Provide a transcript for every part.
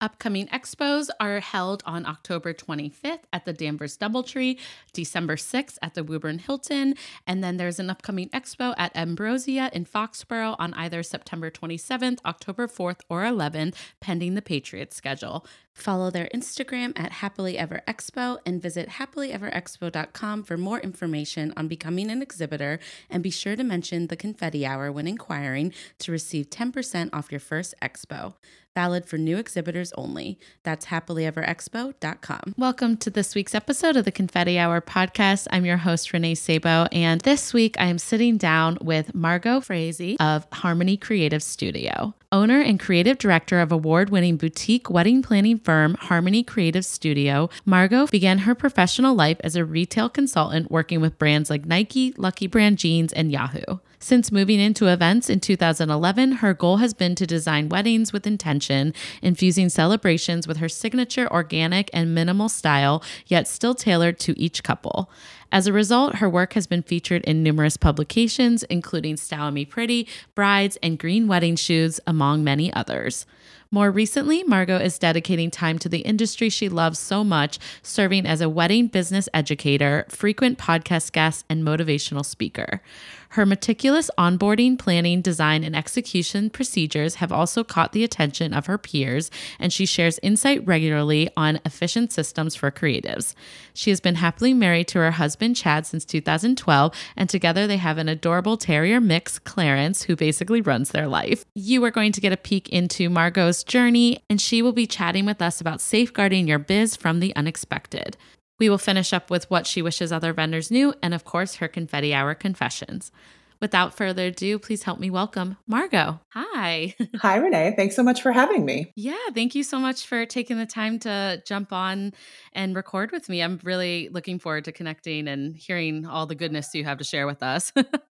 Upcoming expos are held on October 25th at the Danvers Doubletree, December 6th at the Woburn Hilton, and then there's an upcoming expo at Ambrosia in Foxborough on either September 27th, October 4th, or 11th, pending the Patriots schedule. Follow their Instagram at Happily Ever Expo and visit happilyeverexpo.com for more information on becoming an exhibitor. And be sure to mention the confetti hour when inquiring to receive 10% off your first expo. Valid for new exhibitors only. That's happilyeverexpo.com. Welcome to this week's episode of the Confetti Hour podcast. I'm your host, Renee Sabo. And this week I am sitting down with Margaux Fraise of Harmony Creative Studio. Owner and creative director of award winning boutique wedding planning firm Harmony Creative Studio, Margaux began her professional life as a retail consultant working with brands like Nike, Lucky Brand Jeans, and Yahoo. Since moving into events in 2011, her goal has been to design weddings with intention, infusing celebrations with her signature organic and minimal style, yet still tailored to each couple. As a result, her work has been featured in numerous publications, including Style Me Pretty, Brides, and Green Wedding Shoes, among many others. More recently, Margaux is dedicating time to the industry she loves so much, serving as a wedding business educator, frequent podcast guest, and motivational speaker. Her meticulous onboarding, planning, design, and execution procedures have also caught the attention of her peers, and she shares insight regularly on efficient systems for creatives. She has been happily married to her husband, Chad, since 2012, and together they have an adorable terrier mix, Clarence, who basically runs their life. You are going to get a peek into Margaux's journey, and she will be chatting with us about safeguarding your biz from the unexpected. We will finish up with what she wishes other vendors knew, and of course, her confetti hour confessions. Without further ado, please help me welcome Margaux. Hi. Hi, Renee. Thanks so much for having me. Yeah, thank you so much for taking the time to jump on and record with me. I'm really looking forward to connecting and hearing all the goodness you have to share with us.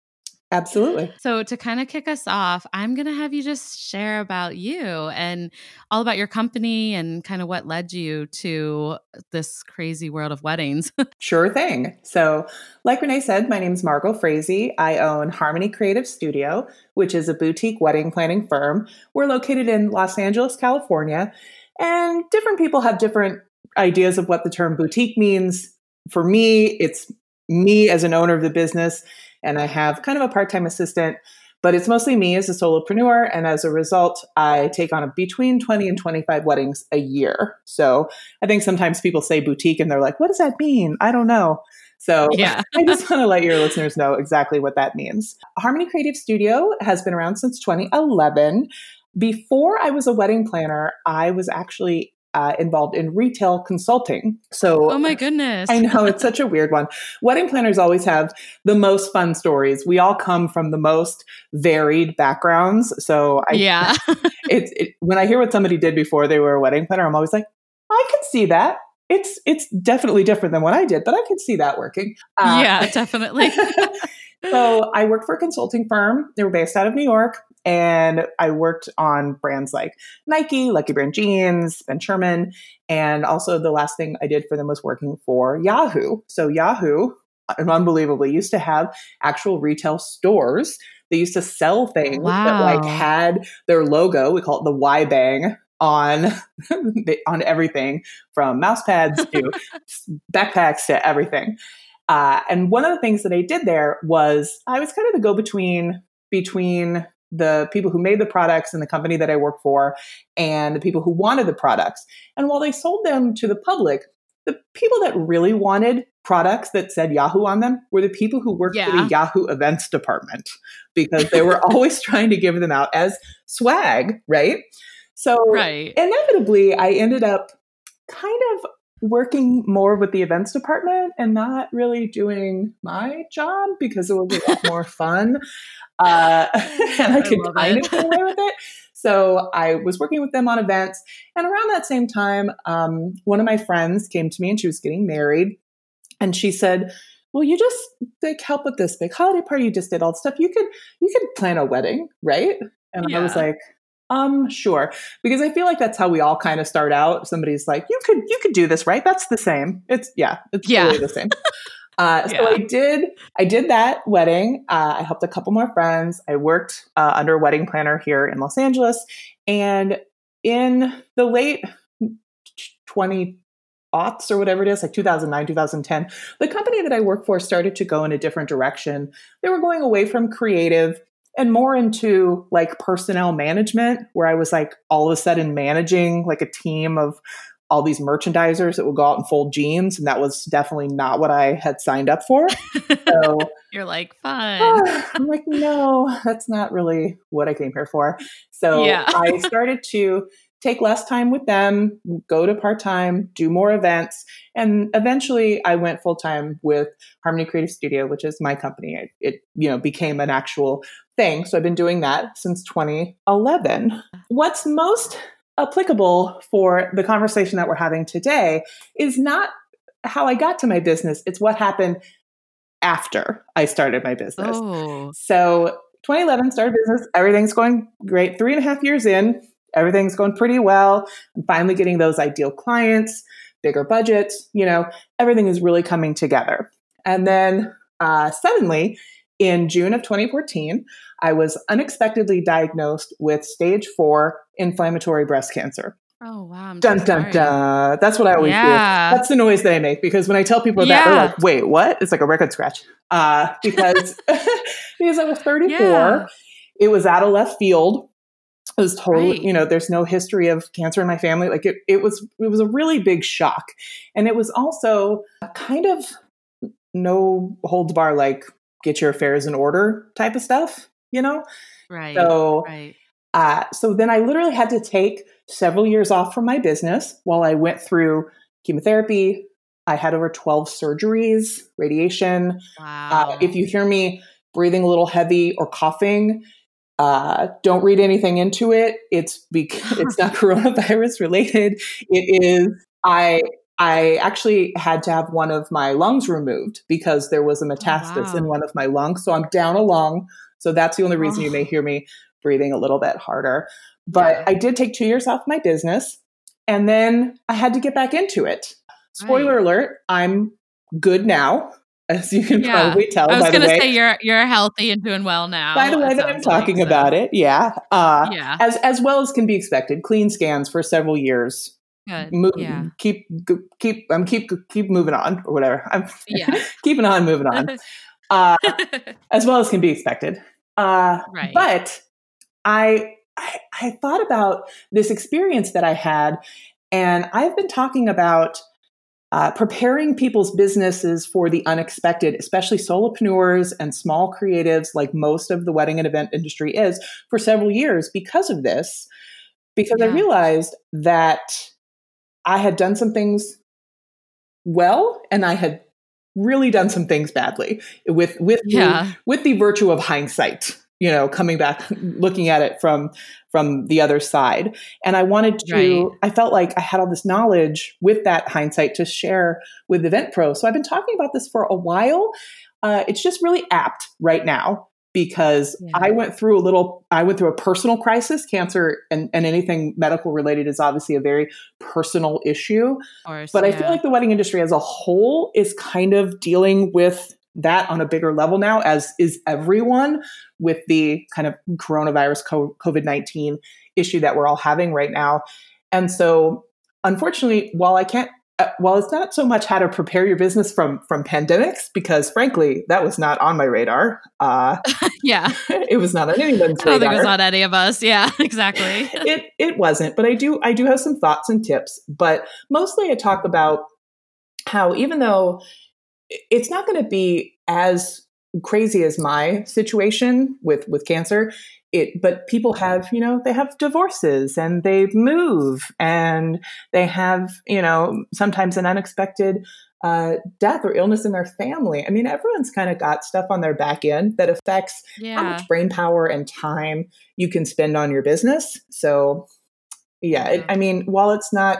Absolutely. So, to kind of kick us off, I'm going to have you just share about you and all about your company and kind of what led you to this crazy world of weddings. sure thing. So, like Renee said, my name is Margaux Fraise. I own Harmony Creative Studio, which is a boutique wedding planning firm. We're located in Los Angeles, California, and different people have different ideas of what the term boutique means. For me, it's me as an owner of the business and I have kind of a part time assistant, but it's mostly me as a solopreneur. And as a result, I take on a, between 20 and 25 weddings a year. So I think sometimes people say boutique and they're like, what does that mean? I don't know. So yeah. I just want to let your listeners know exactly what that means. Harmony Creative Studio has been around since 2011. Before I was a wedding planner, I was actually uh, involved in retail consulting. So, oh my goodness. I know it's such a weird one. Wedding planners always have the most fun stories. We all come from the most varied backgrounds. So, I, yeah. it's it, when I hear what somebody did before they were a wedding planner, I'm always like, I can see that. It's it's definitely different than what I did, but I can see that working. Uh, yeah, definitely. so I worked for a consulting firm. They were based out of New York. And I worked on brands like Nike, Lucky Brand Jeans, Ben Sherman. And also the last thing I did for them was working for Yahoo. So Yahoo, unbelievably, used to have actual retail stores. They used to sell things wow. that like had their logo. We call it the Y Bang on on everything from mouse pads to backpacks to everything. Uh, and one of the things that I did there was I was kind of the go between between the people who made the products and the company that I work for and the people who wanted the products. And while they sold them to the public, the people that really wanted products that said Yahoo on them were the people who worked yeah. for the Yahoo events department because they were always trying to give them out as swag, right? So Right. inevitably, I ended up kind of working more with the events department and not really doing my job because it was a lot more fun. Uh, and I I could kind it. of get away with it. So I was working with them on events. And around that same time, um, one of my friends came to me and she was getting married. And she said, well, you just like help with this big holiday party. You just did all the stuff. You could you could plan a wedding, right? And I was like, um, sure. Because I feel like that's how we all kind of start out. Somebody's like, you could you could do this, right? That's the same. It's yeah, it's Yeah. totally the same. Uh, so Yeah. I did I did that wedding. Uh, I helped a couple more friends. I worked uh, under a wedding planner here in Los Angeles, and in the late twenty aughts or whatever it is, like 2009, 2010, the company that I work for started to go in a different direction. They were going away from creative and more into like personnel management, where I was like all of a sudden managing like a team of all these merchandisers that would go out and fold jeans. And that was definitely not what I had signed up for. So You're like, fine. Ah, I'm like, no, that's not really what I came here for. So Yeah. I started to take less time with them, go to part time, do more events, and eventually I went full time with Harmony Creative Studio, which is my company. It, it you know became an actual thing. So I've been doing that since 2011. What's most applicable for the conversation that we're having today is not how I got to my business. It's what happened after I started my business. Oh, So 2011 started business. Everything's going great. Three and a half years in, everything's going pretty well. I'm finally getting those ideal clients, bigger budgets. You know, everything is really coming together. And then uh, suddenly, in June of 2014, I was unexpectedly diagnosed with stage four inflammatory breast cancer. oh wow. I'm Dun dun sorry. dun. That's what I always do. That's the noise that I make because when I tell people that, they're like, "Wait, what?" It's like a record scratch. Uh, because because I was 34, Yeah. it was out of left field. It was totally, Right. you know, there's no history of cancer in my family. Like it, it was, it was a really big shock, and it was also kind of no holds bar, like get your affairs in order type of stuff, you know. Right. So right. uh, so then I literally had to take several years off from my business while I went through chemotherapy. I had over 12 surgeries, radiation. Wow. Uh, if you hear me breathing a little heavy or coughing, uh, don't read anything into it. It's because it's not coronavirus related. It is I I actually had to have one of my lungs removed because there was a metastasis in wow. one of my lungs. So I'm down a lung. So that's the only reason you Oh. may hear me breathing a little bit harder. But Yeah. I did take two years off my business and then I had to get back into it. Spoiler Right. alert, I'm good now, as you can Yeah. probably tell by the time. I was gonna say you're you're healthy and doing well now. by the way that I'm like, talking so- about it, yeah. Uh, Yeah. as as well as can be expected. Clean scans for several years. Good. Mo- Yeah. Keep keep I'm keep keep moving on or whatever. I'm Yeah. keeping on moving on. Uh, as well as can be expected. Uh, right. but I, I I thought about this experience that I had, and I've been talking about uh, preparing people's businesses for the unexpected, especially solopreneurs and small creatives, like most of the wedding and event industry is, for several years because of this. Because I realized that I had done some things well, and I had really done some things badly with with the- with the virtue of hindsight you know coming back looking at it from from the other side and i wanted to Right. i felt like i had all this knowledge with that hindsight to share with event pro so i've been talking about this for a while uh, it's just really apt right now because Yeah. i went through a little i went through a personal crisis cancer and, and anything medical related is obviously a very personal issue course. but I feel like the wedding industry as a whole is kind of dealing with that on a bigger level now, as is everyone with the kind of coronavirus COVID 19 issue that we're all having right now. And so, unfortunately, while I can't, uh, while it's not so much how to prepare your business from from pandemics, because frankly, that was not on my radar. Uh, yeah. it was not on anyone's I don't think it was on any of us. Yeah. Exactly. it it wasn't but i do i do have some thoughts and tips but mostly i talk about how even though it's not going to be as crazy as my situation with with cancer, it but people have you know they have divorces and they move and they have you know sometimes an unexpected uh, death or illness in their family. I mean, everyone's kind of got stuff on their back end that affects yeah. how much brain power and time you can spend on your business. So, yeah, it, I mean, while it's not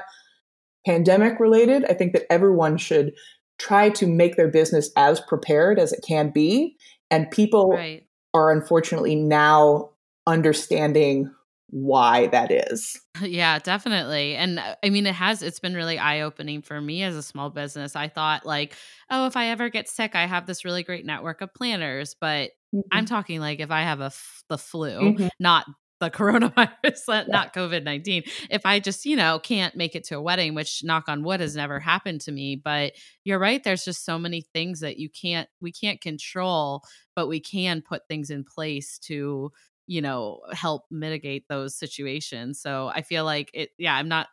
pandemic related, I think that everyone should try to make their business as prepared as it can be. And people right. are unfortunately now understanding why that is. Yeah, definitely. And uh, I mean, it has, it's been really eye opening for me as a small business. I thought, like, oh, if I ever get sick, I have this really great network of planners. But mm-hmm. I'm talking like if I have a f- the flu, mm-hmm. not the coronavirus, not COVID 19. If I just, you know, can't make it to a wedding, which knock on wood has never happened to me, but you're right. There's just so many things that you can't, we can't control, but we can put things in place to, you know, help mitigate those situations. So I feel like it, yeah, I'm not,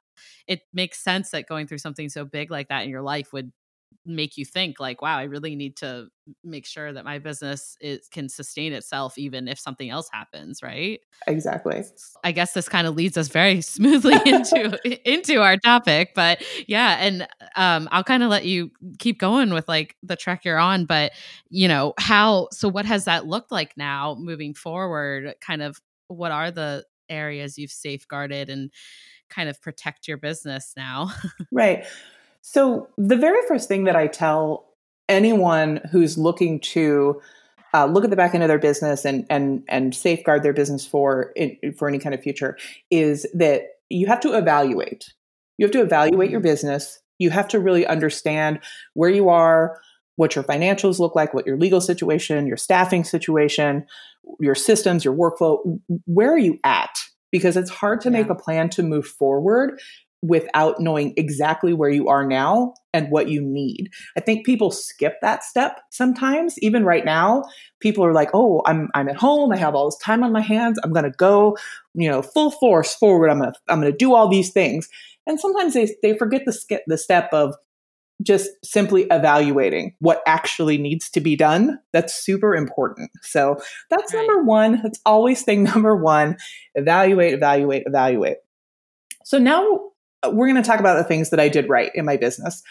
it makes sense that going through something so big like that in your life would make you think like wow i really need to make sure that my business is, can sustain itself even if something else happens right? Exactly. I guess this kind of leads us very smoothly into into our topic but yeah and um i'll kind of let you keep going with like the track you're on but you know how so what has that looked like now moving forward? Kind of what are the areas you've safeguarded and kind of protect your business now? Right so, the very first thing that I tell anyone who's looking to uh, look at the back end of their business and and and safeguard their business for for any kind of future is that you have to evaluate. You have to evaluate your mm-hmm. business. You have to really understand where you are, what your financials look like, what your legal situation, your staffing situation, your systems, your workflow. Where are you at? Because it's hard to yeah. make a plan to move forward without knowing exactly where you are now and what you need. I think people skip that step sometimes. Even right now, people are like, "Oh, I'm I'm at home. I have all this time on my hands. I'm going to go, you know, full force forward. I'm going to I'm going to do all these things." And sometimes they they forget the skip the step of just simply evaluating what actually needs to be done. That's super important. So, that's right. number 1. That's always thing number 1. Evaluate, evaluate, evaluate. So now we're going to talk about the things that I did right in my business.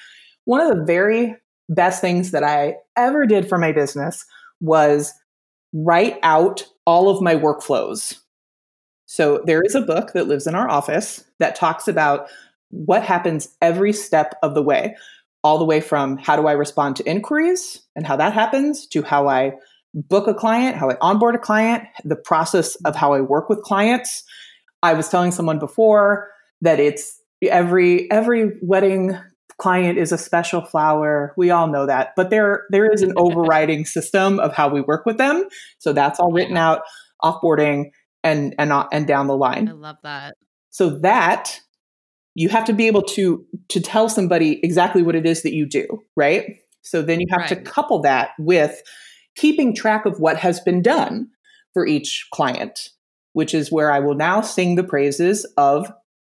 One of the very best things that I ever did for my business was write out all of my workflows. So there is a book that lives in our office that talks about what happens every step of the way, all the way from how do I respond to inquiries and how that happens to how I book a client, how I onboard a client, the process of how I work with clients. I was telling someone before that it's every every wedding client is a special flower. We all know that. But there there is an overriding system of how we work with them. So that's all written out offboarding and and uh, and down the line. I love that. So that you have to be able to to tell somebody exactly what it is that you do, right? So then you have right. to couple that with keeping track of what has been done for each client, which is where I will now sing the praises of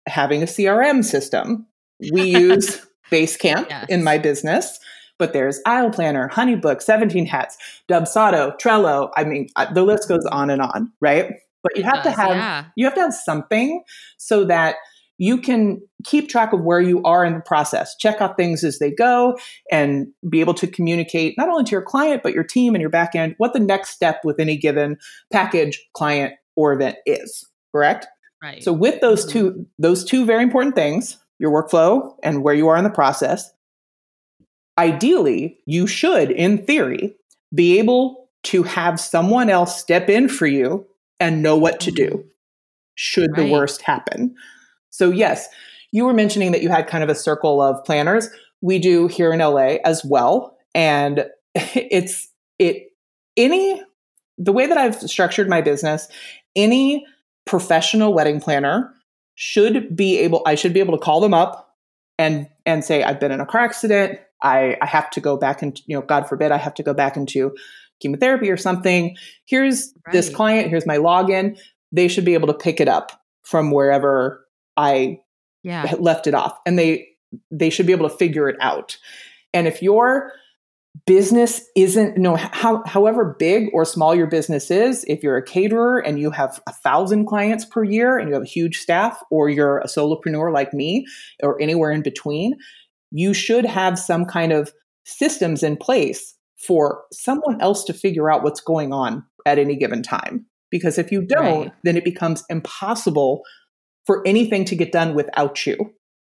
having a CRM system. We use Basecamp yes. in my business, but there's Aisle Planner, Honeybook, 17 Hats, Dubsado, Trello. I mean, the list goes on and on, right? But you have does, to have yeah. you have to have something so that you can keep track of where you are in the process, check off things as they go, and be able to communicate not only to your client, but your team and your backend what the next step with any given package, client, or event is. Correct? Right. So with those two those two very important things, your workflow and where you are in the process, ideally, you should in theory be able to have someone else step in for you and know what to do mm-hmm. should right. the worst happen. So yes, you were mentioning that you had kind of a circle of planners. We do here in LA as well and it's it any the way that I've structured my business, any professional wedding planner should be able I should be able to call them up and and say I've been in a car accident. I I have to go back and you know God forbid I have to go back into chemotherapy or something. Here's right. this client, here's my login. They should be able to pick it up from wherever I yeah. left it off and they they should be able to figure it out. And if you're business isn't no how, however big or small your business is if you're a caterer and you have a thousand clients per year and you have a huge staff or you're a solopreneur like me or anywhere in between you should have some kind of systems in place for someone else to figure out what's going on at any given time. Because if you don't right. then it becomes impossible for anything to get done without you.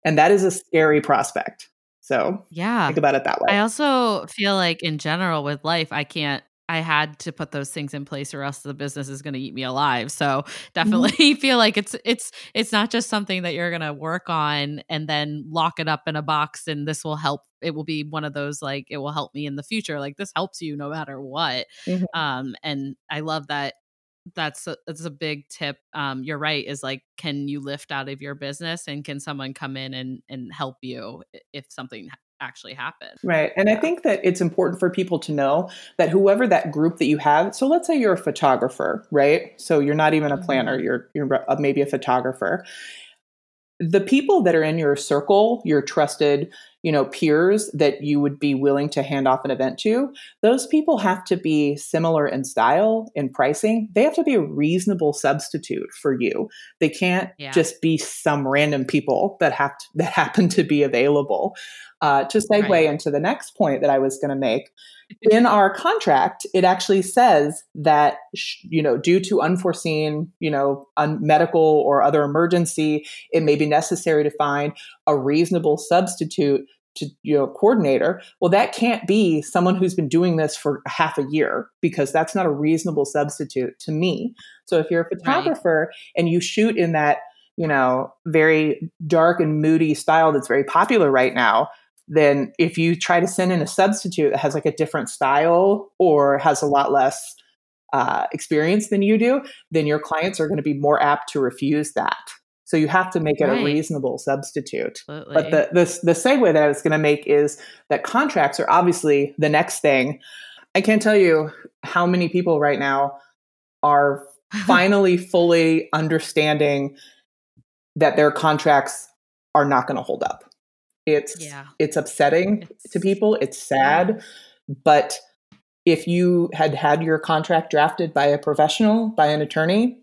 And that is a scary prospect so yeah, think about it that way. I also feel like in general with life, I can't. I had to put those things in place, or else the business is going to eat me alive. So mm-hmm. definitely mm-hmm. feel like it's it's it's not just something that you're going to work on and then lock it up in a box, and this will help. It will be one of those like it will help me in the future. Like this helps you no matter what. Mm-hmm. Um, and I love that that's a, that's a big tip um you're right is like can you lift out of your business and can someone come in and and help you if something actually happened right and i think that it's important for people to know that whoever that group that you have so let's say you're a photographer right? So you're not even a planner mm-hmm. you're you're maybe a photographer. The people that are in your circle, your trusted, you know, peers that you would be willing to hand off an event to, those people have to be similar in style, in pricing. They have to be a reasonable substitute for you. They can't yeah. just be some random people that have to, that happen to be available. Uh, to segue right. into the next point that I was going to make, in our contract, it actually says that you know, due to unforeseen, you know, un- medical or other emergency, it may be necessary to find a reasonable substitute to you know coordinator well that can't be someone who's been doing this for half a year because that's not a reasonable substitute to me so if you're a photographer right. and you shoot in that you know very dark and moody style that's very popular right now then if you try to send in a substitute that has like a different style or has a lot less uh, experience than you do, then your clients are going to be more apt to refuse that. So you have to make it right. a reasonable substitute. Absolutely. But the, the the segue that I was going to make is that contracts are obviously the next thing. I can't tell you how many people right now are finally fully understanding that their contracts are not going to hold up. It's yeah. it's upsetting it's, to people. It's sad, yeah. but if you had had your contract drafted by a professional, by an attorney,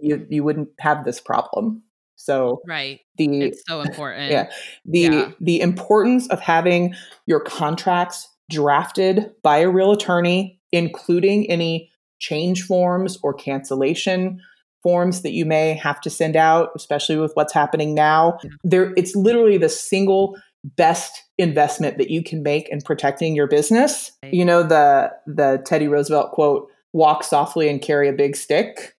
you you wouldn't have this problem. So right, the it's so important. Yeah, the yeah. the importance of having your contracts drafted by a real attorney, including any change forms or cancellation forms that you may have to send out, especially with what's happening now. There, it's literally the single best investment that you can make in protecting your business. You know the the Teddy Roosevelt quote, "Walk softly and carry a big stick."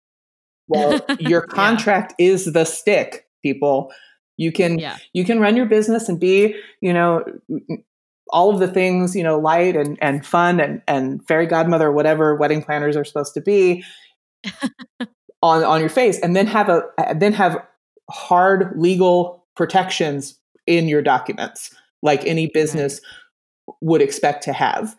Well, your contract yeah. is the stick, people. You can yeah. you can run your business and be, you know, all of the things, you know, light and, and fun and, and fairy godmother, whatever wedding planners are supposed to be. on on your face and then have a then have hard legal protections in your documents like any business right. would expect to have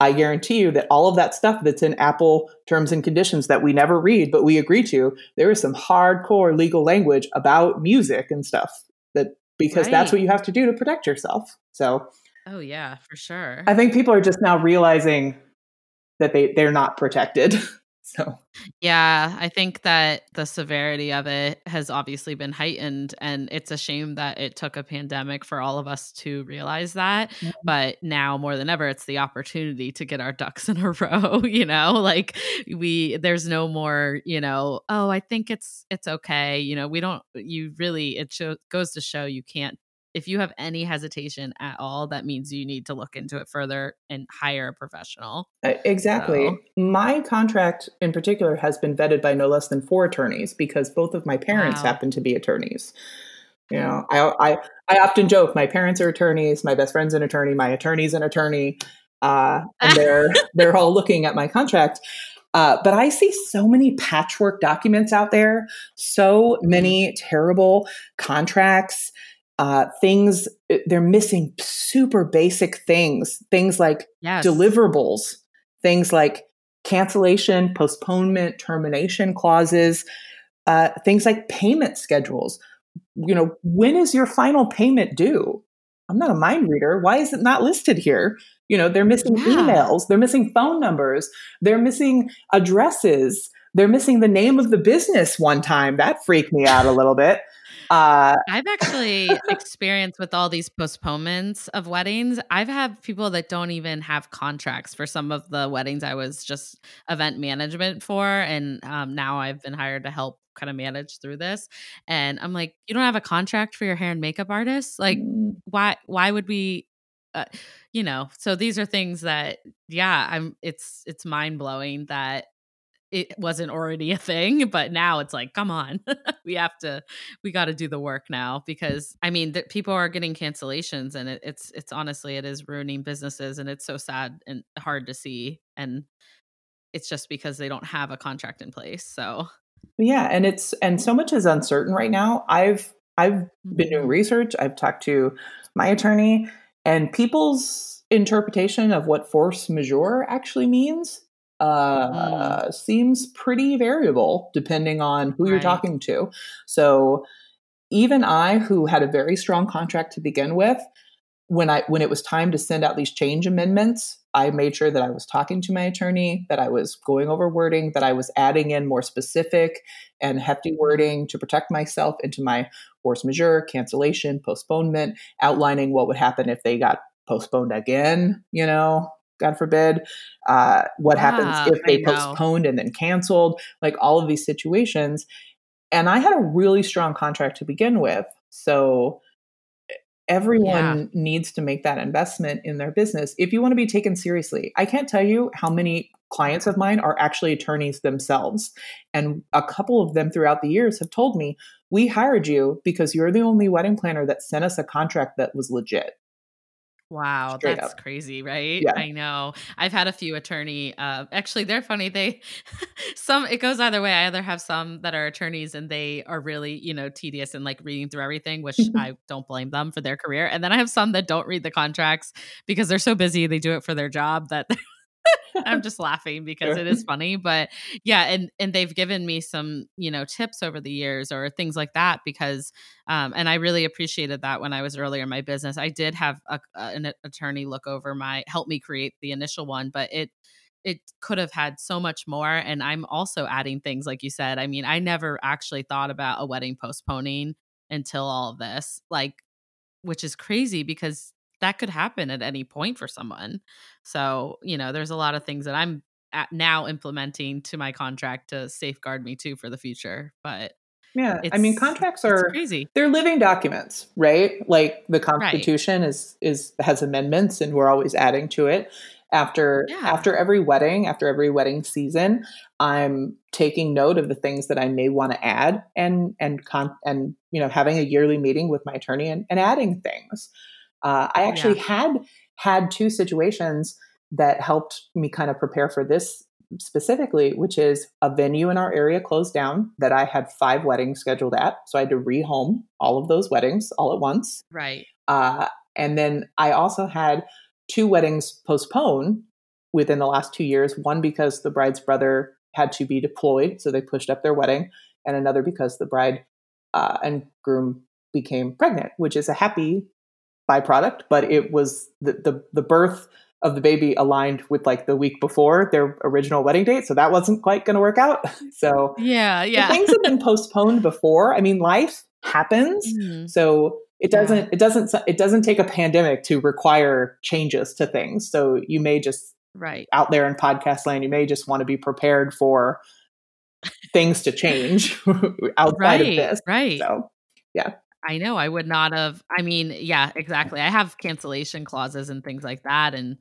i guarantee you that all of that stuff that's in apple terms and conditions that we never read but we agree to there is some hardcore legal language about music and stuff that because right. that's what you have to do to protect yourself so oh yeah for sure i think people are just now realizing that they they're not protected So, yeah, I think that the severity of it has obviously been heightened. And it's a shame that it took a pandemic for all of us to realize that. Mm-hmm. But now more than ever, it's the opportunity to get our ducks in a row. You know, like we, there's no more, you know, oh, I think it's, it's okay. You know, we don't, you really, it show, goes to show you can't if you have any hesitation at all, that means you need to look into it further and hire a professional. Exactly. So. My contract in particular has been vetted by no less than four attorneys because both of my parents wow. happen to be attorneys. You know, I, I I often joke my parents are attorneys, my best friend's an attorney, my attorney's an attorney, uh, and they're they're all looking at my contract. Uh, but I see so many patchwork documents out there, so many mm-hmm. terrible contracts uh, things eh, they're missing super basic things things like yes. deliverables things like cancellation postponement termination clauses uh, things like payment schedules you know when is your final payment due I'm not a mind reader. Why is it not listed here? You know, they're missing yeah. emails, they're missing phone numbers, they're missing addresses, they're missing the name of the business one time. That freaked me out a little bit. Uh, I've actually experienced with all these postponements of weddings. I've had people that don't even have contracts for some of the weddings I was just event management for, and um, now I've been hired to help kind of manage through this. And I'm like, you don't have a contract for your hair and makeup artist? Like, mm. why? Why would we? Uh, you know, so these are things that, yeah, I'm. It's it's mind blowing that it wasn't already a thing but now it's like come on. We have to we got to do the work now because i mean that people are getting cancellations and it, it's it's honestly it is ruining businesses and it's so sad and hard to see and it's just because they don't have a contract in place so. Yeah and it's and so much is uncertain right now. I've i've been doing mm-hmm. research i've talked to my attorney and people's interpretation of what force majeure actually means uh, mm. seems pretty variable depending on who you're talking to. So even I, who had a very strong contract to begin with, when I when it was time to send out these change amendments, I made sure that I was talking to my attorney, that I was going over wording, that I was adding in more specific and hefty mm-hmm. wording to protect myself into my force majeure, cancellation, postponement, outlining what would happen if they got postponed again, you know, God forbid, uh, what happens if they postponed and then canceled, like all of these situations. And I had a really strong contract to begin with. So everyone yeah. needs to make that investment in their business if you want to be taken seriously. I can't tell you how many clients of mine are actually attorneys themselves. And a couple of them throughout the years have told me, we hired you because you're the only wedding planner that sent us a contract that was legit. Wow, Straight that's up. crazy, right? Yeah. I know. I've had a few attorney uh actually they're funny. They some it goes either way. I either have some that are attorneys and they are really, you know, tedious and like reading through everything, which I don't blame them for their career. And then I have some that don't read the contracts because they're so busy, they do it for their job that I'm just laughing because it is funny, but yeah, and and they've given me some, you know, tips over the years or things like that because um and I really appreciated that when I was earlier in my business. I did have a, an attorney look over my help me create the initial one, but it it could have had so much more and I'm also adding things like you said. I mean, I never actually thought about a wedding postponing until all of this. Like which is crazy because that could happen at any point for someone. So, you know, there's a lot of things that I'm now implementing to my contract to safeguard me too for the future. But yeah, I mean, contracts are crazy. They're living documents, right? Like the Constitution right. is is has amendments, and we're always adding to it. After yeah. after every wedding, after every wedding season, I'm taking note of the things that I may want to add, and and con- and you know having a yearly meeting with my attorney and, and adding things. Uh, I actually yeah. had had two situations that helped me kind of prepare for this specifically, which is a venue in our area closed down that I had five weddings scheduled at. So I had to rehome all of those weddings all at once. Right. Uh, and then I also had two weddings postponed within the last two years one because the bride's brother had to be deployed. So they pushed up their wedding, and another because the bride uh, and groom became pregnant, which is a happy byproduct, but it was the, the, the birth of the baby aligned with like the week before their original wedding date. So that wasn't quite going to work out. So yeah, yeah. things have been postponed before. I mean, life happens. Mm-hmm. So it doesn't, yeah. it doesn't, it doesn't take a pandemic to require changes to things. So you may just right out there in podcast land, you may just want to be prepared for things to change outside right, of this. Right. So yeah. I know I would not have. I mean, yeah, exactly. I have cancellation clauses and things like that, and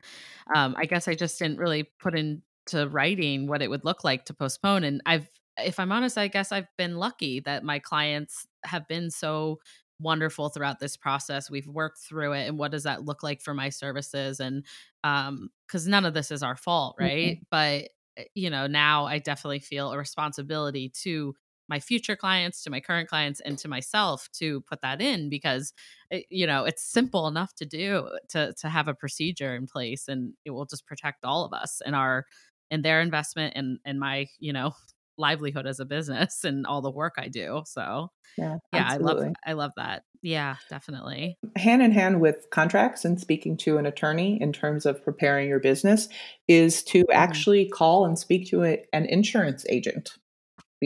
um, I guess I just didn't really put into writing what it would look like to postpone. And I've, if I'm honest, I guess I've been lucky that my clients have been so wonderful throughout this process. We've worked through it, and what does that look like for my services? And um, because none of this is our fault, right? Mm-hmm. But eh, you know, now I definitely feel a responsibility to my future clients to my current clients and to myself to put that in because it, eh, you know it's simple enough to do to to have a procedure in place and it will just protect all of us and our and their investment and and my you know livelihood as a business and all the work I do. So Yeah, yeah, I love. I love that. Yeah, definitely. hand in hand with contracts and speaking to an attorney in terms of preparing your business is to actually call and speak to a, an insurance agent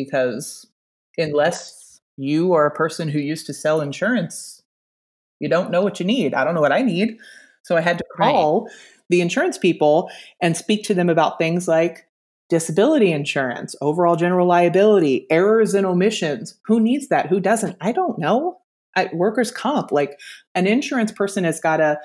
because unless you are a person who used to sell insurance you don't know what you need. I don't know what i need. So i had to Right. call the insurance people and speak to them about things like disability insurance overall general liability errors and omissions. Who needs that? Who doesn't? I don't know. I, workers comp like an insurance person has got to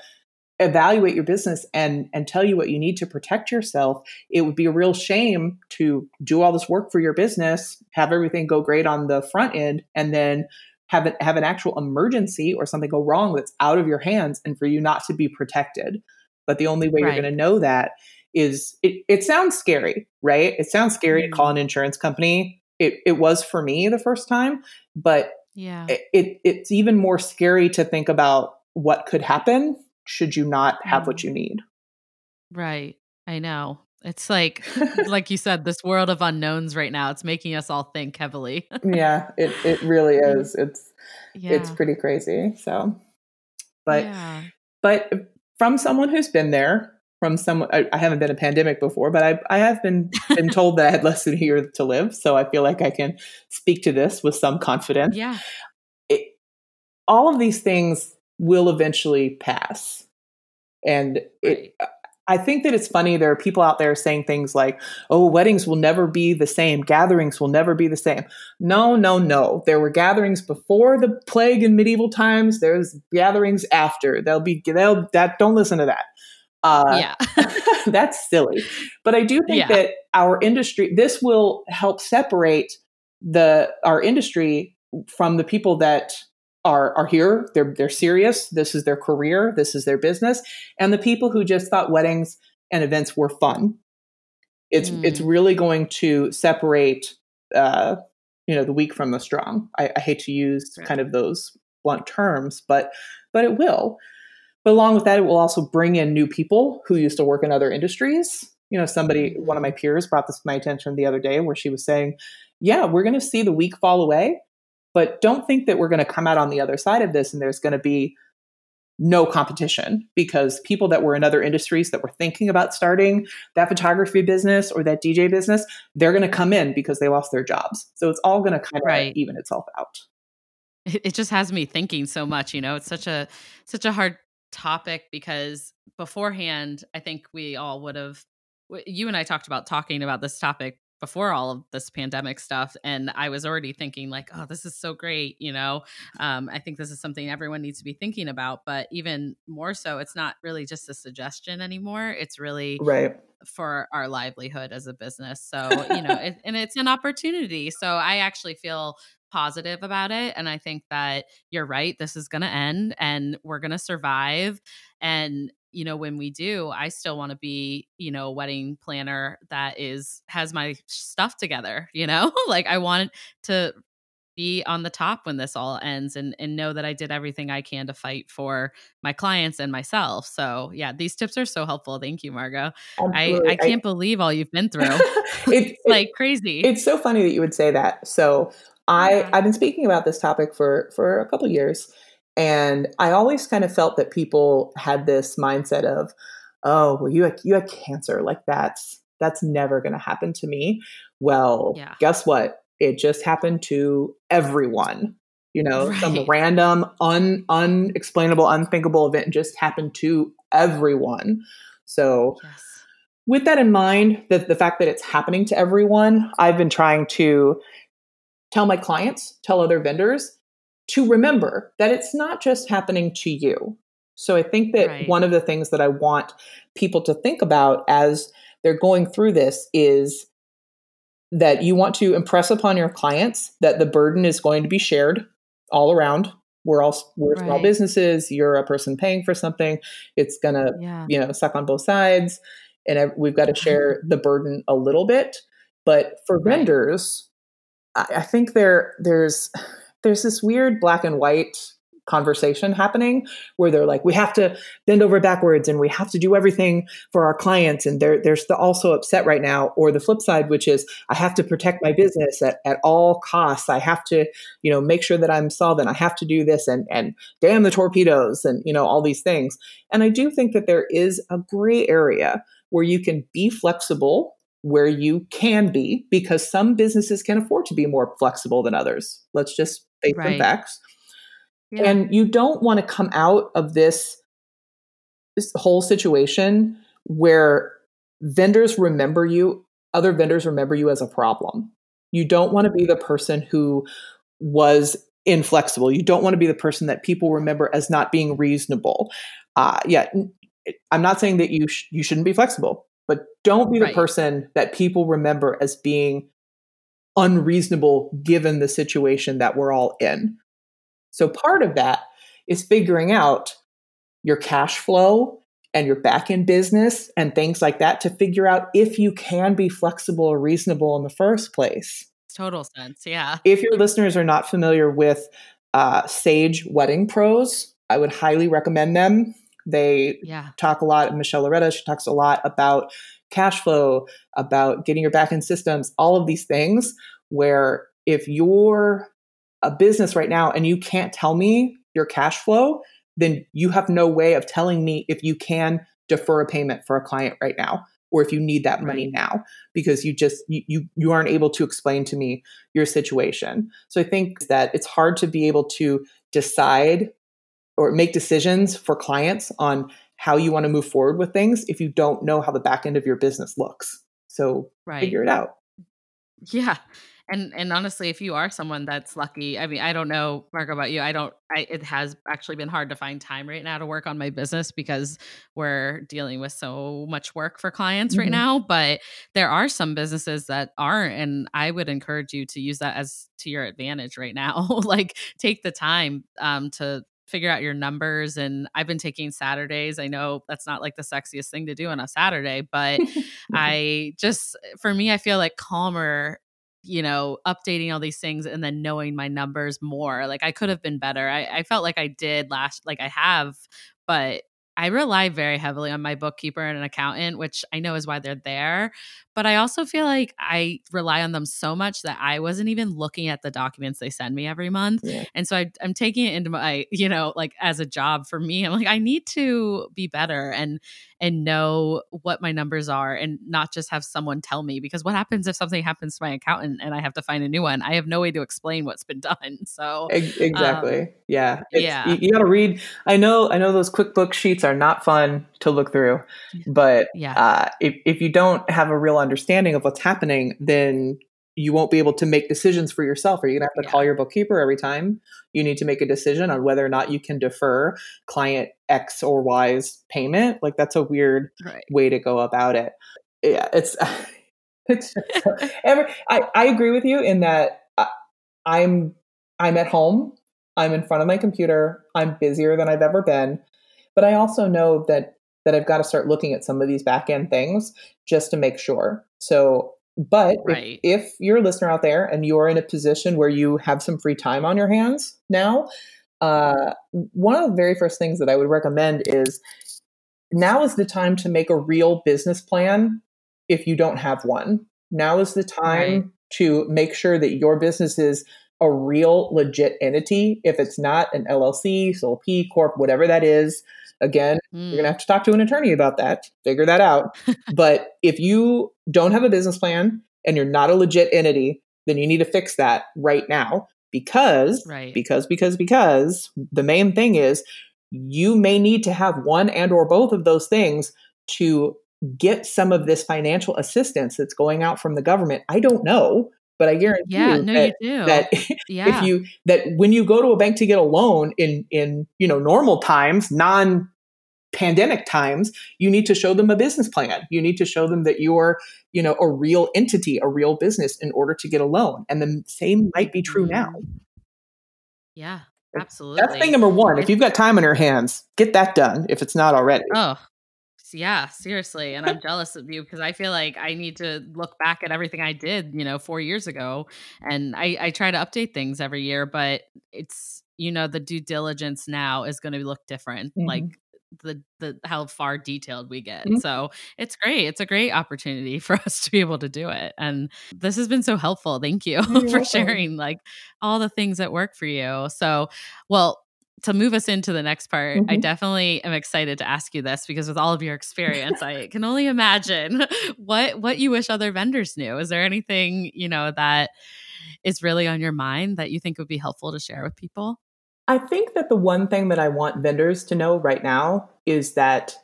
evaluate your business and and tell you what you need to protect yourself it would be a real shame to do all this work for your business have everything go great on the front end and then have an, have an actual emergency or something go wrong that's out of your hands and for you not to be protected but the only way Right. you're going to know that is it, it sounds scary right it sounds scary to call mm-hmm. an insurance company it, it was for me the first time but Yeah. it, it it's even more scary to think about what could happen should you not have what you need. Right. I know. It's like like you said, this world of unknowns right now. It's making us all think heavily. yeah, it it really is. It's yeah. it's pretty crazy. So, but yeah. but from someone who's been there, from someone I, I haven't been a pandemic before, but I I have been been told that I had less than a year to live, so I feel like I can speak to this with some confidence. Yeah. it, all of these things will eventually pass. And it, I think that it's funny. There are people out there saying things like, oh, weddings will never be the same. Gatherings will never be the same. No, no, no. There were gatherings before the plague in medieval times. There's gatherings after. They'll be, they'll, that, don't listen to that. Uh, yeah. that's silly. But I do think Yeah. that our industry, this will help separate the our industry from the people that are are here. They're they're serious. This is their career. This is their business, and the people who just thought weddings and events were fun. It's Mm. it's really going to separate, uh, you know, the weak from the strong. I, I hate to use Right. kind of those blunt terms, but but it will. But along with that, it will also bring in new people who used to work in other industries. You know, somebody, one of my peers brought this to my attention the other day where she was saying, Yeah, we're going to see the weak fall away, but don't think that we're going to come out on the other side of this and there's going to be no competition because people that were in other industries that were thinking about starting that photography business or that DJ business, they're going to come in because they lost their jobs. So it's all going to kind of Right. even itself out. it, it just has me thinking so much you know it's such a such a hard topic because beforehand i think we all would have you and i talked about talking about this topic before all of this pandemic stuff and i was already thinking like oh this is so great you know um, i think this is something everyone needs to be thinking about but even more so it's not really just a suggestion anymore it's really Right. for our livelihood as a business. So, you know, it, and it's an opportunity. So I actually feel positive about it. And I think that you're right. This is going to end and we're going to survive. And, you know, when we do, I still want to be, you know, a wedding planner that is, has my stuff together, you know, like I want to be on the top when this all ends and and know that I did everything I can to fight for my clients and myself. So yeah, these tips are so helpful. Thank you, Margaux. I, Absolutely. I can't believe all you've been through. it, It's like crazy. it's so funny that you would say that. So I Yeah. I've been speaking about this topic for for a couple years, and I always kind of felt that people had this mindset of, oh, well, you had, you had cancer, like that's that's never going to happen to me. Well, Yeah. guess what? It just happened to everyone. You know, some random, un unexplainable, unthinkable event just happened to everyone. So yes. with that in mind, the, the fact that it's happening to everyone, I've been trying to tell my clients, tell other vendors to remember that it's not just happening to you. So I think that Right. one of the things that I want people to think about as they're going through this is that you want to impress upon your clients that the burden is going to be shared all around. We're all we're small businesses. You're a person paying for something. It's gonna Yeah. you know suck on both sides and we've got to share the burden a little bit but for Right. vendors I, I think there there's there's this weird black and white conversation happening where they're like, we have to bend over backwards and we have to do everything for our clients. And they're, they're also upset right now. Or the flip side, which is I have to protect my business at, at all costs. I have to, you know, make sure that I'm solvent. I have to do this and, and damn the torpedoes and, you know, all these things. And I do think that there is a gray area where you can be flexible where you can be because some businesses can afford to be more flexible than others. Let's just face right. the facts. Yeah. And you don't want to come out of this this whole situation where vendors remember you, other vendors remember you as a problem. You don't want to be the person who was inflexible. You don't want to be the person that people remember as not being reasonable. Uh, yeah, I'm not saying that you sh- you shouldn't be flexible, but don't be the right. person that people remember as being unreasonable given the situation that we're all in. So part of that is figuring out your cash flow and your back end business and things like that to figure out if you can be flexible or reasonable in the first place. Total sense. Yeah. If your listeners are not familiar with uh, Sage Wedding Pros, I would highly recommend them. They yeah. talk a lot, Michelle Loretta, she talks a lot about cash flow, about getting your back end systems, all of these things where if you're a business right now and you can't tell me your cash flow, then you have no way of telling me if you can defer a payment for a client right now or if you need that money now because you just you, you you aren't able to explain to me your situation. So i think that it's hard to be able to decide or make decisions for clients on how you want to move forward with things if you don't know how the back end of your business looks. So right. figure it out. Yeah. And and honestly, if you are someone that's lucky, I mean, I don't know, Margaux, about you. I don't. I, it has actually been hard to find time right now to work on my business because we're dealing with so much work for clients mm-hmm. right now. But there are some businesses that aren't, and I would encourage you to use that as to your advantage right now. like, take the time um, to figure out your numbers and I've been taking Saturdays. I know that's not like the sexiest thing to do on a Saturday, but I just for me I feel like calmer you know, updating all these things and then knowing my numbers more. Like I could have been better. I, I felt like I did last, like I have, but I rely very heavily on my bookkeeper and an accountant, which I know is why they're there. But I also feel like I rely on them so much that I wasn't even looking at the documents they send me every month. Yeah. And so I, am taking it into my, you know, like as a job for me. I'm like, I need to be better and and know what my numbers are and not just have someone tell me because what happens if something happens to my accountant and I have to find a new one? I have no way to explain what's been done. So exactly. Um, yeah. It's, yeah. You, you got to read. I know, I know those QuickBooks sheets are not fun to look through, but yeah. Uh, if, if you don't have a real understanding of what's happening, then you won't be able to make decisions for yourself. Are you going to have to yeah. call your bookkeeper every time you need to make a decision on whether or not you can defer client X or Y's payment? Like that's a weird right. way to go about it. Yeah, it's it's every, I I agree with you in that uh, I'm I'm at home. I'm in front of my computer. I'm busier than I've ever been. But I also know that that I've got to start looking at some of these back end things just to make sure. So, but right. if, if, you're a listener out there and you're in a position where you have some free time on your hands now, uh, one of the very first things that I would recommend is now is the time to make a real business plan if you don't have one. Now is the time right. to make sure that your business is a real legit entity. If it's not an LLC, sole P Corp, whatever that is, Again, mm. you're going to have to talk to an attorney about that, figure that out. but if you don't have a business plan and you're not a legit entity, then you need to fix that right now because right. because because because the main thing is you may need to have one and or both of those things to get some of this financial assistance that's going out from the government. I don't know, but I guarantee yeah, you, no, that, you that yeah. if you that when you go to a bank to get a loan in in you know normal times, non pandemic times, you need to show them a business plan. You need to show them that you're, you know, a real entity, a real business in order to get a loan. And the same might be true now. Mm-hmm. Yeah, absolutely. That's thing number one. If you've got time on your hands, get that done if it's not already. Oh, yeah, seriously. And I'm jealous of you because I feel like I need to look back at everything I did, you know, four years ago. And I, I try to update things every year, but it's you know the due diligence now is going to look different mm-hmm. like the the how far detailed we get. Mm-hmm. So it's great. It's a great opportunity for us to be able to do it. And this has been so helpful. Thank you for welcome. sharing like all the things that work for you. So, well, to move us into the next part, mm-hmm. I definitely am excited to ask you this because with all of your experience, I can only imagine what what you wish other vendors knew. Is there anything, you know, that is really on your mind that you think would be helpful to share with people? I think that the one thing that I want vendors to know right now is that,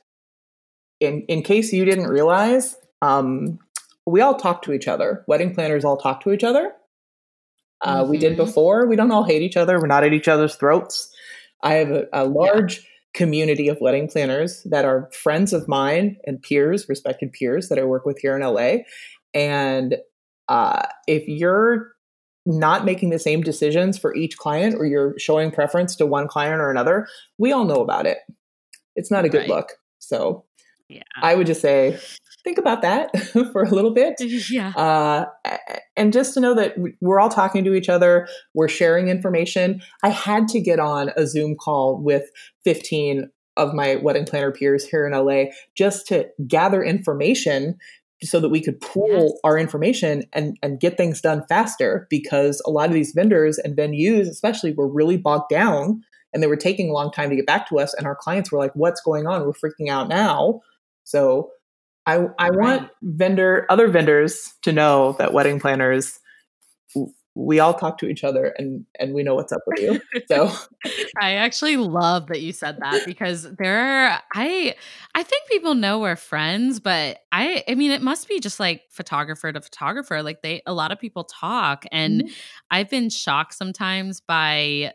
in in case you didn't realize, um, we all talk to each other. Wedding planners all talk to each other. Uh, mm-hmm. We did mm-hmm. before. We don't all hate each other. We're not at each other's throats. I have a, a large yeah. community of wedding planners that are friends of mine and peers, respected peers that I work with here in LA. And uh, if you're not making the same decisions for each client or you're showing preference to one client or another, we all know about it. It's not a good right. look. So yeah. I would just say, think about that for a little bit. Yeah. Uh, and just to know that we're all talking to each other, we're sharing information. I had to get on a Zoom call with 15 of my wedding planner peers here in LA just to gather information so that we could pool yes. our information and, and get things done faster because a lot of these vendors and venues especially were really bogged down and they were taking a long time to get back to us and our clients were like what's going on we're freaking out now so i i right. want vendor other vendors to know that wedding planners we all talk to each other and and we know what's up with you so i actually love that you said that because there are i i think people know we're friends but i i mean it must be just like photographer to photographer like they a lot of people talk and mm-hmm. i've been shocked sometimes by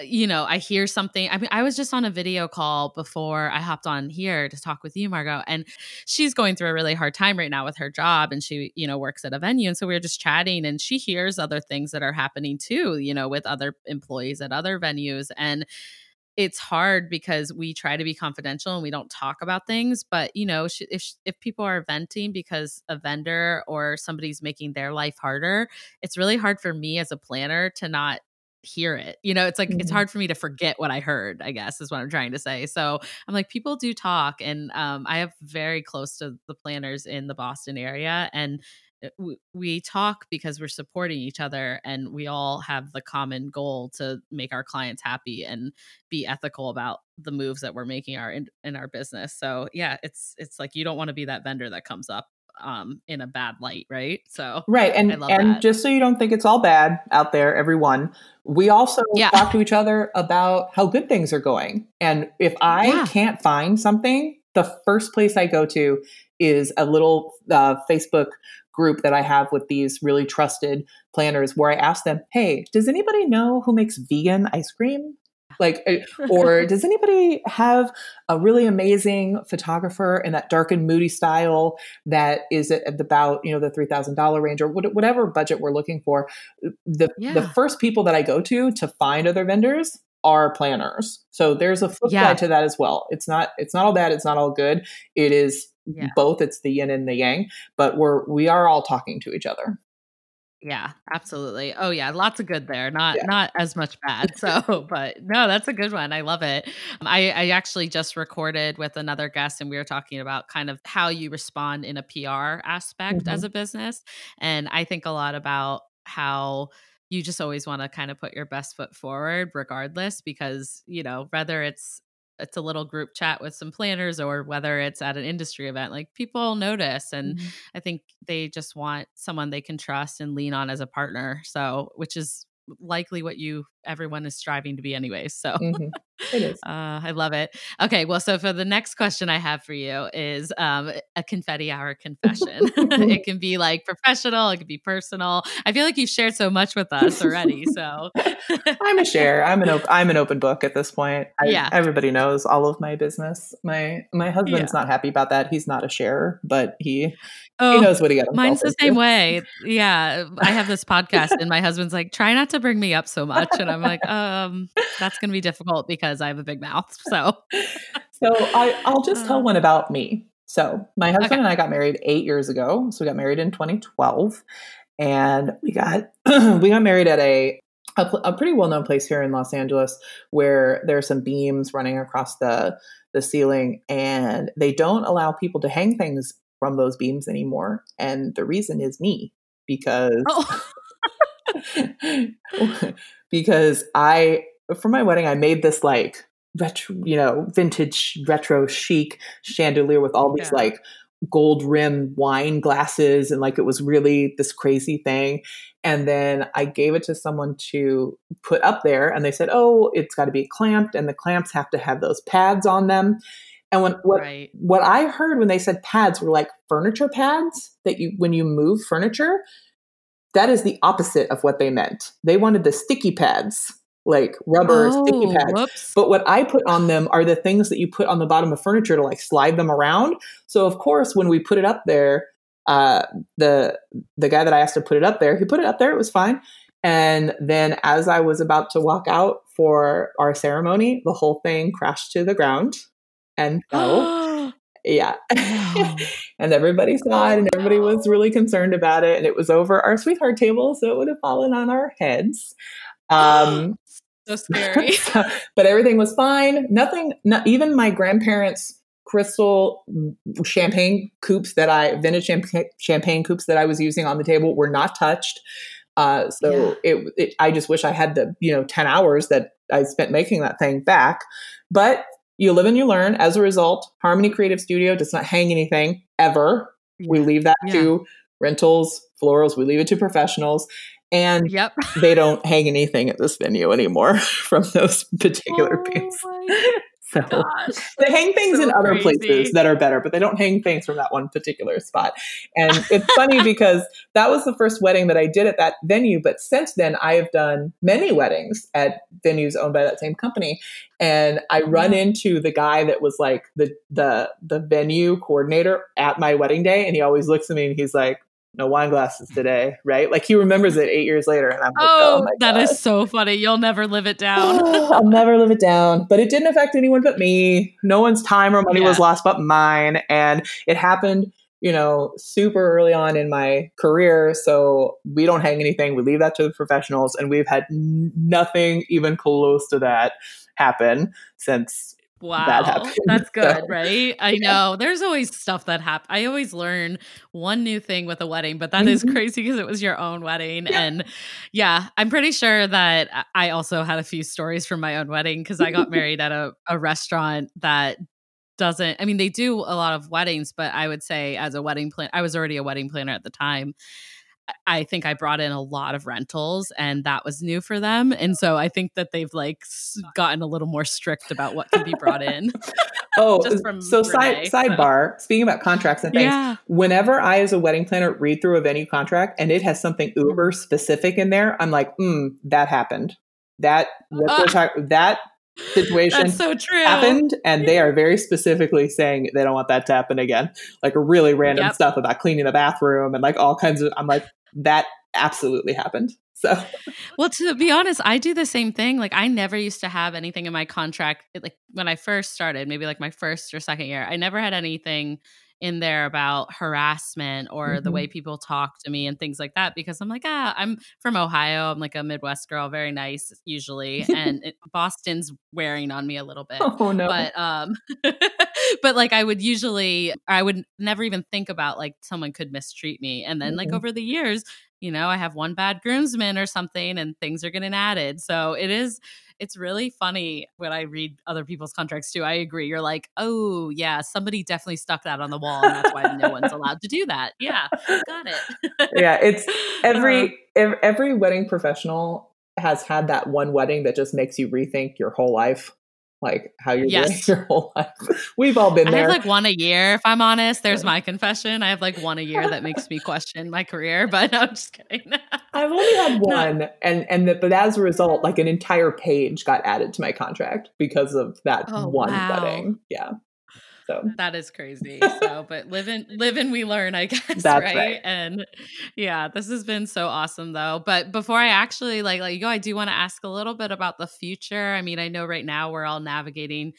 you know, I hear something. I mean, I was just on a video call before I hopped on here to talk with you, Margaux, and she's going through a really hard time right now with her job and she, you know, works at a venue. And so we were just chatting and she hears other things that are happening too, you know, with other employees at other venues. And it's hard because we try to be confidential and we don't talk about things but you know if if people are venting because a vendor or somebody's making their life harder it's really hard for me as a planner to not hear it. You know, it's like mm-hmm. it's hard for me to forget what I heard, I guess is what I'm trying to say. So I'm like, people do talk. And um, I have very close to the planners in the Boston area. And uh, we talk because we're supporting each other and we all have the common goal to make our clients happy and be ethical about the moves that we're making our in, in our business so yeah it's it's like you don't want to be that vendor that comes up um, in a bad light, right? So right, and and that. just so you don't think it's all bad out there, everyone, we also yeah. talk to each other about how good things are going. And if I yeah. can't find something, the first place I go to is a little uh, Facebook group that I have with these really trusted planners where I ask them, "Hey, does anybody know who makes vegan ice cream?" Like, uh, or does anybody have a really amazing photographer in that dark and moody style that is at about, you know, the $3,000 range or whatever budget we're looking for? The, yeah. the first people that I go to to find other vendors are planners. So there's a flip yeah. side to that as well. It's not, it's not all bad. It's not all good. It is yeah. both. It's the yin and the yang, but we're, we are all talking to each other. Yeah, absolutely. Oh yeah, lots of good there. Not yeah. not as much bad. So, but no, that's a good one. I love it. Um, I I actually just recorded with another guest and we were talking about kind of how you respond in a PR aspect mm-hmm. as a business. And I think a lot about how you just always want to kind of put your best foot forward regardless because, you know, whether it's it's a little group chat with some planners or whether it's at an industry event like people notice and mm-hmm. i think they just want someone they can trust and lean on as a partner so which is likely what you everyone is striving to be anyways so mm-hmm. uh, i love it okay well so for the next question i have for you is um, a confetti hour confession it can be like professional it can be personal i feel like you've shared so much with us already so i'm a share i'm an op- i'm an open book at this point I, yeah everybody knows all of my business my my husband's yeah. not happy about that he's not a sharer but he Oh, he knows what he got. Mine's the same way. Yeah, I have this podcast, and my husband's like, "Try not to bring me up so much," and I'm like, "Um, that's going to be difficult because I have a big mouth." So, so I, I'll just tell one about me. So, my husband okay. and I got married eight years ago. So, we got married in 2012, and we got we got married at a a, a pretty well known place here in Los Angeles where there are some beams running across the the ceiling, and they don't allow people to hang things from those beams anymore. And the reason is me because. Oh. because I for my wedding I made this like retro, you know, vintage retro chic chandelier with all these yeah. like gold rim wine glasses and like it was really this crazy thing and then i gave it to someone to put up there and they said oh it's got to be clamped and the clamps have to have those pads on them and when what right. what i heard when they said pads were like furniture pads that you when you move furniture that is the opposite of what they meant they wanted the sticky pads like rubber oh, sticky pads. Whoops. But what I put on them are the things that you put on the bottom of furniture to like slide them around. So of course, when we put it up there, uh, the the guy that I asked to put it up there, he put it up there. It was fine. And then as I was about to walk out for our ceremony, the whole thing crashed to the ground and fell. yeah. and everybody saw it and everybody was really concerned about it. And it was over our sweetheart table, so it would have fallen on our heads. Um, so scary. so, but everything was fine. Nothing, not even my grandparents' crystal champagne coupes that I, vintage champagne, champagne coupes that I was using on the table were not touched. Uh, so yeah. it, it, I just wish I had the, you know, 10 hours that I spent making that thing back. But you live and you learn. As a result, Harmony Creative Studio does not hang anything ever. Yeah. We leave that yeah. to rentals, florals, we leave it to professionals. And yep. they don't hang anything at this venue anymore from those particular oh pieces. So Gosh, they hang things so in other crazy. places that are better, but they don't hang things from that one particular spot. And it's funny because that was the first wedding that I did at that venue. But since then, I have done many weddings at venues owned by that same company. And I run mm-hmm. into the guy that was like the the the venue coordinator at my wedding day, and he always looks at me and he's like, no wine glasses today, right? Like he remembers it eight years later. And I'm like, oh, oh that God. is so funny. You'll never live it down. I'll never live it down. But it didn't affect anyone but me. No one's time or money yeah. was lost but mine. And it happened, you know, super early on in my career. So we don't hang anything. We leave that to the professionals. And we've had nothing even close to that happen since Wow. That That's good, so, right? I yeah. know. There's always stuff that happens. I always learn one new thing with a wedding, but that mm-hmm. is crazy because it was your own wedding. Yeah. And yeah, I'm pretty sure that I also had a few stories from my own wedding because I got married at a, a restaurant that doesn't I mean they do a lot of weddings, but I would say as a wedding plan I was already a wedding planner at the time. I think I brought in a lot of rentals and that was new for them. And so I think that they've like gotten a little more strict about what can be brought in. oh, so side, sidebar, speaking about contracts and things, yeah. whenever I, as a wedding planner, read through a venue contract and it has something mm-hmm. uber specific in there, I'm like, mm, that happened. That, uh, talking, that situation so true. happened and they are very specifically saying they don't want that to happen again like really random yep. stuff about cleaning the bathroom and like all kinds of i'm like that absolutely happened. So, well, to be honest, I do the same thing. Like, I never used to have anything in my contract. Like, when I first started, maybe like my first or second year, I never had anything in there about harassment or mm-hmm. the way people talk to me and things like that because I'm like, ah, I'm from Ohio. I'm like a Midwest girl, very nice usually. And it, Boston's wearing on me a little bit. Oh, no. But, um, but like I would usually, I would never even think about like someone could mistreat me. And then, mm-hmm. like, over the years, you know, I have one bad groomsman or something and things are getting added. So it is, it's really funny when I read other people's contracts too. I agree. You're like, oh, yeah, somebody definitely stuck that on the wall and that's why no one's allowed to do that. Yeah, got it. yeah, it's every, uh, every wedding professional has had that one wedding that just makes you rethink your whole life like how you're yes. doing your whole life. We've all been there. I have like one a year, if I'm honest. There's my confession. I have like one a year that makes me question my career, but no, I'm just kidding. I've only had one, no. and and the, but as a result, like an entire page got added to my contract because of that oh, one wow. wedding. Yeah. So that is crazy. So, but live in live and we learn, I guess. That's right? right. And yeah, this has been so awesome though. But before I actually like let you go, I do want to ask a little bit about the future. I mean, I know right now we're all navigating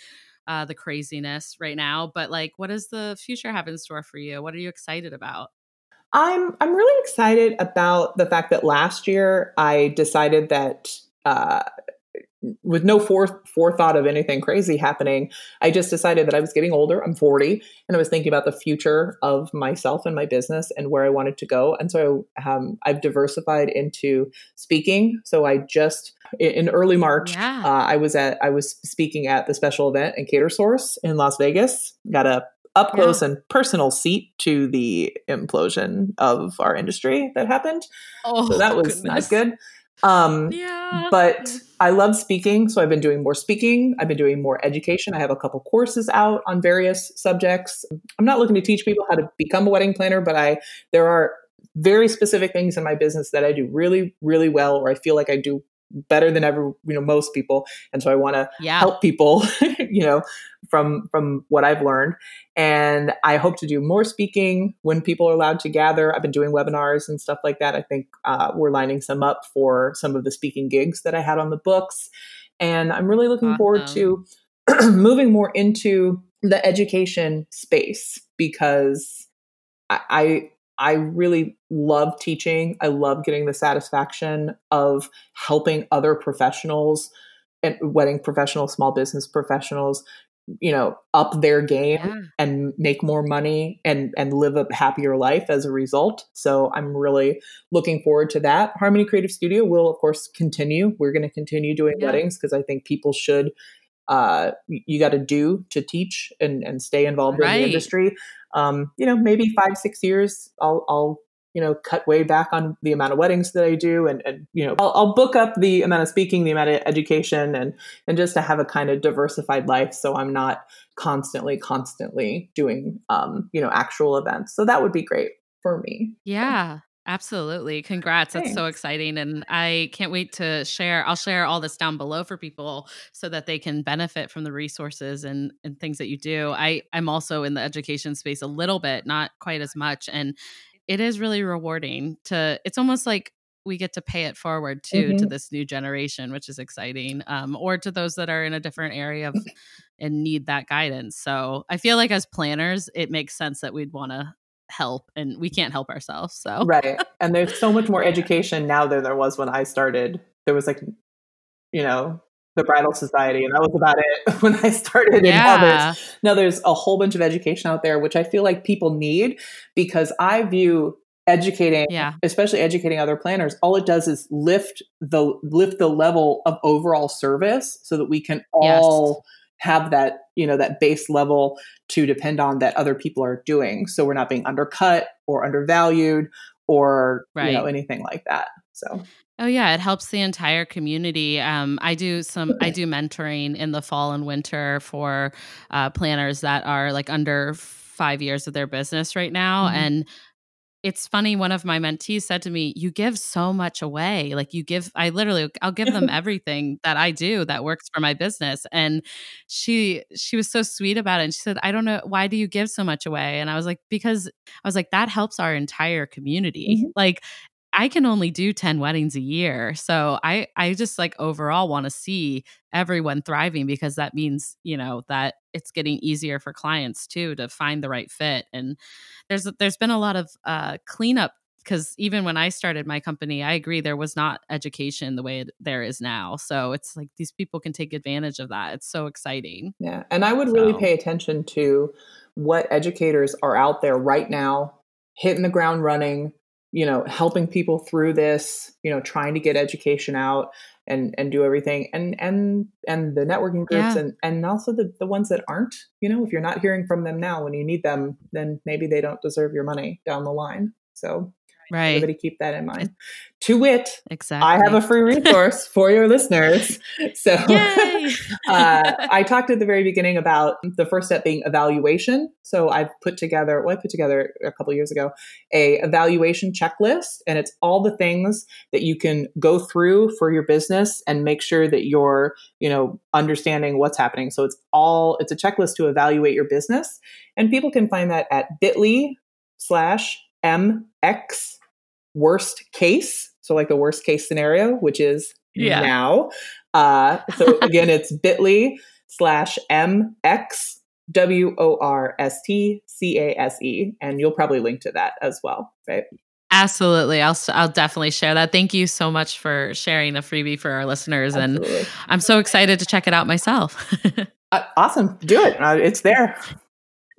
uh, the craziness right now, but like, what does the future have in store for you? What are you excited about? I'm I'm really excited about the fact that last year I decided that uh, with no fore, forethought of anything crazy happening, I just decided that I was getting older. I'm 40, and I was thinking about the future of myself and my business and where I wanted to go. And so um, I've diversified into speaking. So I just in early March, yeah. uh, I was at I was speaking at the special event in Catersource in Las Vegas. Got a up close yeah. and personal seat to the implosion of our industry that happened. Oh, so that was goodness. not good. Um, yeah. But I love speaking, so I've been doing more speaking. I've been doing more education. I have a couple courses out on various subjects. I'm not looking to teach people how to become a wedding planner, but I there are very specific things in my business that I do really, really well, or I feel like I do better than ever you know most people. And so i want to yeah. help people you know from from what i've learned. And i hope to do more speaking when people are allowed to gather. I've been doing webinars and stuff like that. I think uh, we're lining some up for some of the speaking gigs that i had on the books. And i'm really looking awesome. forward to moving more into the education space because I, I really love teaching. I love getting the satisfaction of helping other professionals and wedding professionals, small business professionals, you know, up their game yeah. and make more money and and live a happier life as a result. So I'm really looking forward to that. Harmony Creative Studio will of course continue. We're going to continue doing yeah. weddings because I think people should uh, you got to do to teach and, and stay involved right. in the industry um, you know, maybe five, six years, I'll, I'll, you know, cut way back on the amount of weddings that I do. And, and you know, I'll, I'll book up the amount of speaking, the amount of education and, and just to have a kind of diversified life. So I'm not constantly, constantly doing, um, you know, actual events. So that would be great for me. Yeah. Absolutely. Congrats. Thanks. That's so exciting. And I can't wait to share. I'll share all this down below for people so that they can benefit from the resources and, and things that you do. I, I'm also in the education space a little bit, not quite as much. And it is really rewarding to, it's almost like we get to pay it forward too mm-hmm. to this new generation, which is exciting, um, or to those that are in a different area of, and need that guidance. So I feel like as planners, it makes sense that we'd want to help and we can't help ourselves so right and there's so much more education now than there was when i started there was like you know the bridal society and that was about it when i started yeah. and now there's, now there's a whole bunch of education out there which i feel like people need because i view educating yeah. especially educating other planners all it does is lift the lift the level of overall service so that we can all yes have that you know that base level to depend on that other people are doing so we're not being undercut or undervalued or right. you know anything like that so Oh yeah, it helps the entire community. Um, I do some I do mentoring in the fall and winter for uh, planners that are like under five years of their business right now, mm-hmm. and it's funny one of my mentees said to me you give so much away like you give i literally i'll give them everything that i do that works for my business and she she was so sweet about it and she said i don't know why do you give so much away and i was like because i was like that helps our entire community mm-hmm. like I can only do 10 weddings a year. So I I just like overall want to see everyone thriving because that means, you know, that it's getting easier for clients too to find the right fit and there's there's been a lot of uh cleanup because even when I started my company, I agree there was not education the way there is now. So it's like these people can take advantage of that. It's so exciting. Yeah. And I would so. really pay attention to what educators are out there right now hitting the ground running you know helping people through this you know trying to get education out and and do everything and and and the networking groups yeah. and and also the the ones that aren't you know if you're not hearing from them now when you need them then maybe they don't deserve your money down the line so Right. Everybody keep that in mind. To wit, exactly. I have a free resource for your listeners. So uh, I talked at the very beginning about the first step being evaluation. So I've put together, well, I put together a couple years ago, a evaluation checklist, and it's all the things that you can go through for your business and make sure that you're, you know, understanding what's happening. So it's all it's a checklist to evaluate your business, and people can find that at Bitly slash MX worst case. So like the worst case scenario, which is yeah. now. Uh, so again, it's bit.ly slash MX W O R S T C A S E. And you'll probably link to that as well, right? Absolutely. I'll I'll definitely share that. Thank you so much for sharing the freebie for our listeners Absolutely. and I'm so excited to check it out myself. uh, awesome. Do it. Uh, it's there.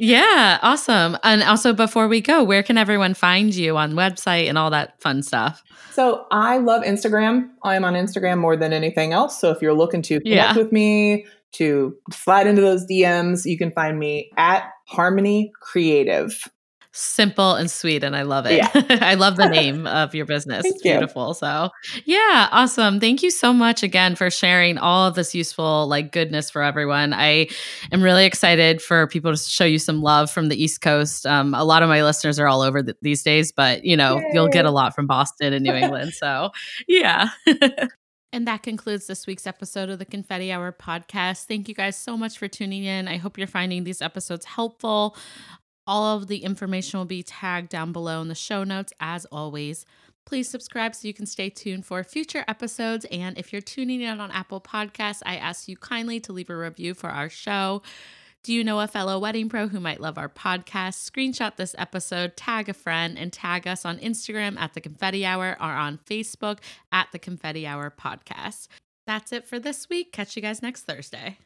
Yeah, awesome. And also before we go, where can everyone find you on website and all that fun stuff? So I love Instagram. I am on Instagram more than anything else. So if you're looking to connect yeah. with me, to slide into those DMs, you can find me at Harmony Creative simple and sweet and I love it. Yeah. I love the name of your business. Thank it's beautiful. You. So, yeah, awesome. Thank you so much again for sharing all of this useful like goodness for everyone. I am really excited for people to show you some love from the East Coast. Um, a lot of my listeners are all over these days, but you know, Yay. you'll get a lot from Boston and New England. So, yeah. And that concludes this week's episode of the Confetti Hour podcast. Thank you guys so much for tuning in. I hope you're finding these episodes helpful. All of the information will be tagged down below in the show notes, as always. Please subscribe so you can stay tuned for future episodes. And if you're tuning in on Apple Podcasts, I ask you kindly to leave a review for our show. Do you know a fellow wedding pro who might love our podcast? Screenshot this episode, tag a friend, and tag us on Instagram at the Confetti Hour or on Facebook at the Confetti Hour Podcast. That's it for this week. Catch you guys next Thursday.